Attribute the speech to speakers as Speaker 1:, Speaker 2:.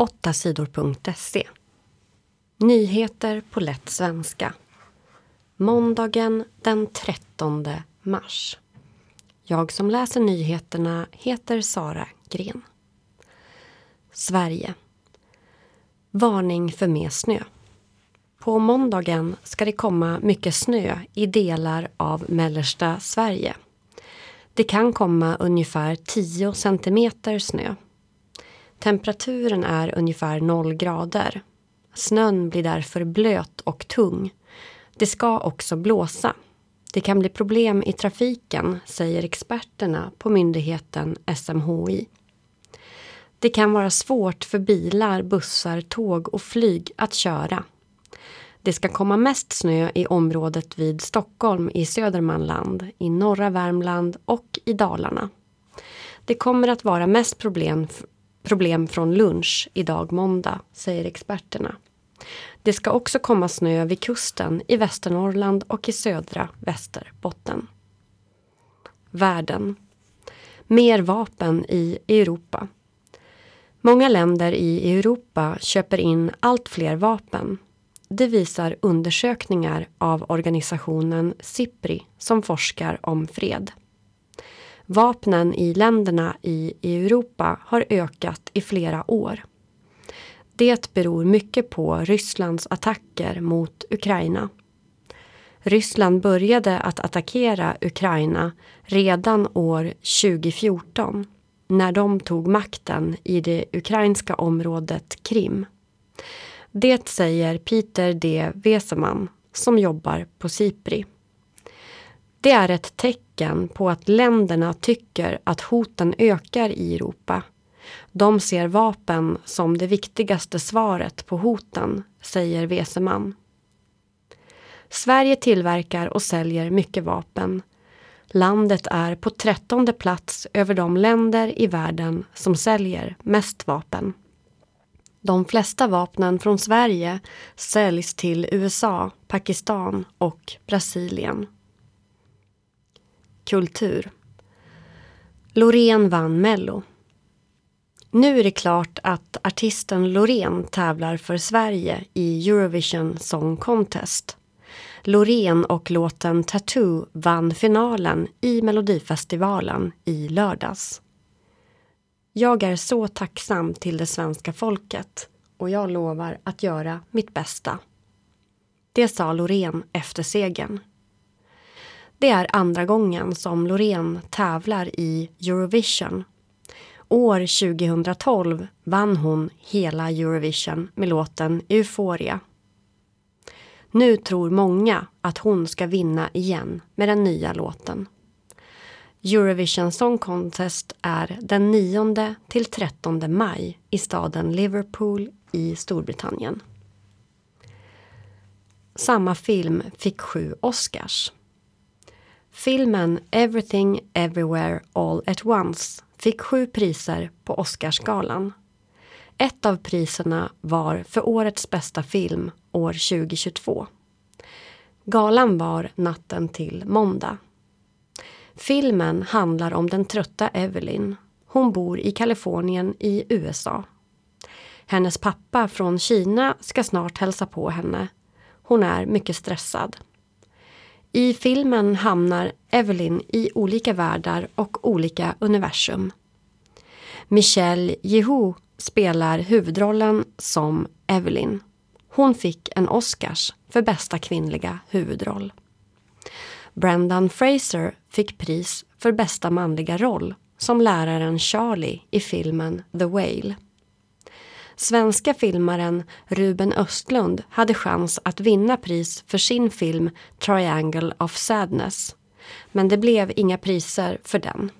Speaker 1: 8sidor.se. Nyheter på lätt svenska. Måndagen den 13 mars. Jag som läser nyheterna heter Sara Gren. Sverige. Varning för mer snö. På måndagen ska det komma mycket snö i delar av mellersta Sverige. Det kan komma ungefär 10 centimeter snö. Temperaturen är ungefär 0 grader. Snön blir därför blöt och tung. Det ska också blåsa. Det kan bli problem i trafiken, säger experterna på myndigheten SMHI. Det kan vara svårt för bilar, bussar, tåg och flyg att köra. Det ska komma mest snö i området vid Stockholm i Södermanland, i norra Värmland och i Dalarna. Det kommer att vara mest problem, problem från lunch idag måndag, säger experterna. Det ska också komma snö vid kusten i Västernorrland och i södra Västerbotten. Världen. Mer vapen i Europa. Många länder i Europa köper in allt fler vapen. Det visar undersökningar av organisationen SIPRI som forskar om fred. Vapnen i länderna i Europa har ökat i flera år. Det beror mycket på Rysslands attacker mot Ukraina. Ryssland började att attackera Ukraina redan år 2014 när de tog makten i det ukrainska området Krim. Det säger Peter D. Weseman som jobbar på Sipri. Det är ett tecken tecken på att länderna tycker att hoten ökar i Europa. De ser vapen som det viktigaste svaret på hoten, säger Weseman. Sverige tillverkar och säljer mycket vapen. Landet är på trettonde plats över de länder i världen som säljer mest vapen. De flesta vapnen från Sverige säljs till USA, Pakistan och Brasilien. Kultur. Loreen vann Mello. Nu är det klart att artisten Loreen tävlar för Sverige i Eurovision Song Contest. Loreen och låten Tattoo vann finalen i Melodifestivalen i lördags. Jag är så tacksam till det svenska folket och jag lovar att göra mitt bästa. Det sa Loreen efter segern. Det är andra gången som Loreen tävlar i Eurovision. År 2012 vann hon hela Eurovision med låten Euphoria. Nu tror många att hon ska vinna igen med den nya låten. Eurovision Song Contest är den 9 till 13 maj i staden Liverpool i Storbritannien. Samma film fick sju Oscars. Filmen Everything Everywhere All At Once fick sju priser på Oscarsgalan. Ett av priserna var för årets bästa film år 2022. Galan var natten till måndag. Filmen handlar om den trötta Evelyn. Hon bor i Kalifornien i USA. Hennes pappa från Kina ska snart hälsa på henne. Hon är mycket stressad. I filmen hamnar Evelyn i olika världar och olika universum. Michelle Yeoh spelar huvudrollen som Evelyn. Hon fick en Oscars för bästa kvinnliga huvudroll. Brendan Fraser fick pris för bästa manliga roll som läraren Charlie i filmen The Whale. Svenska filmaren Ruben Östlund hade chans att vinna pris för sin film Triangle of Sadness. Men det blev inga priser för den.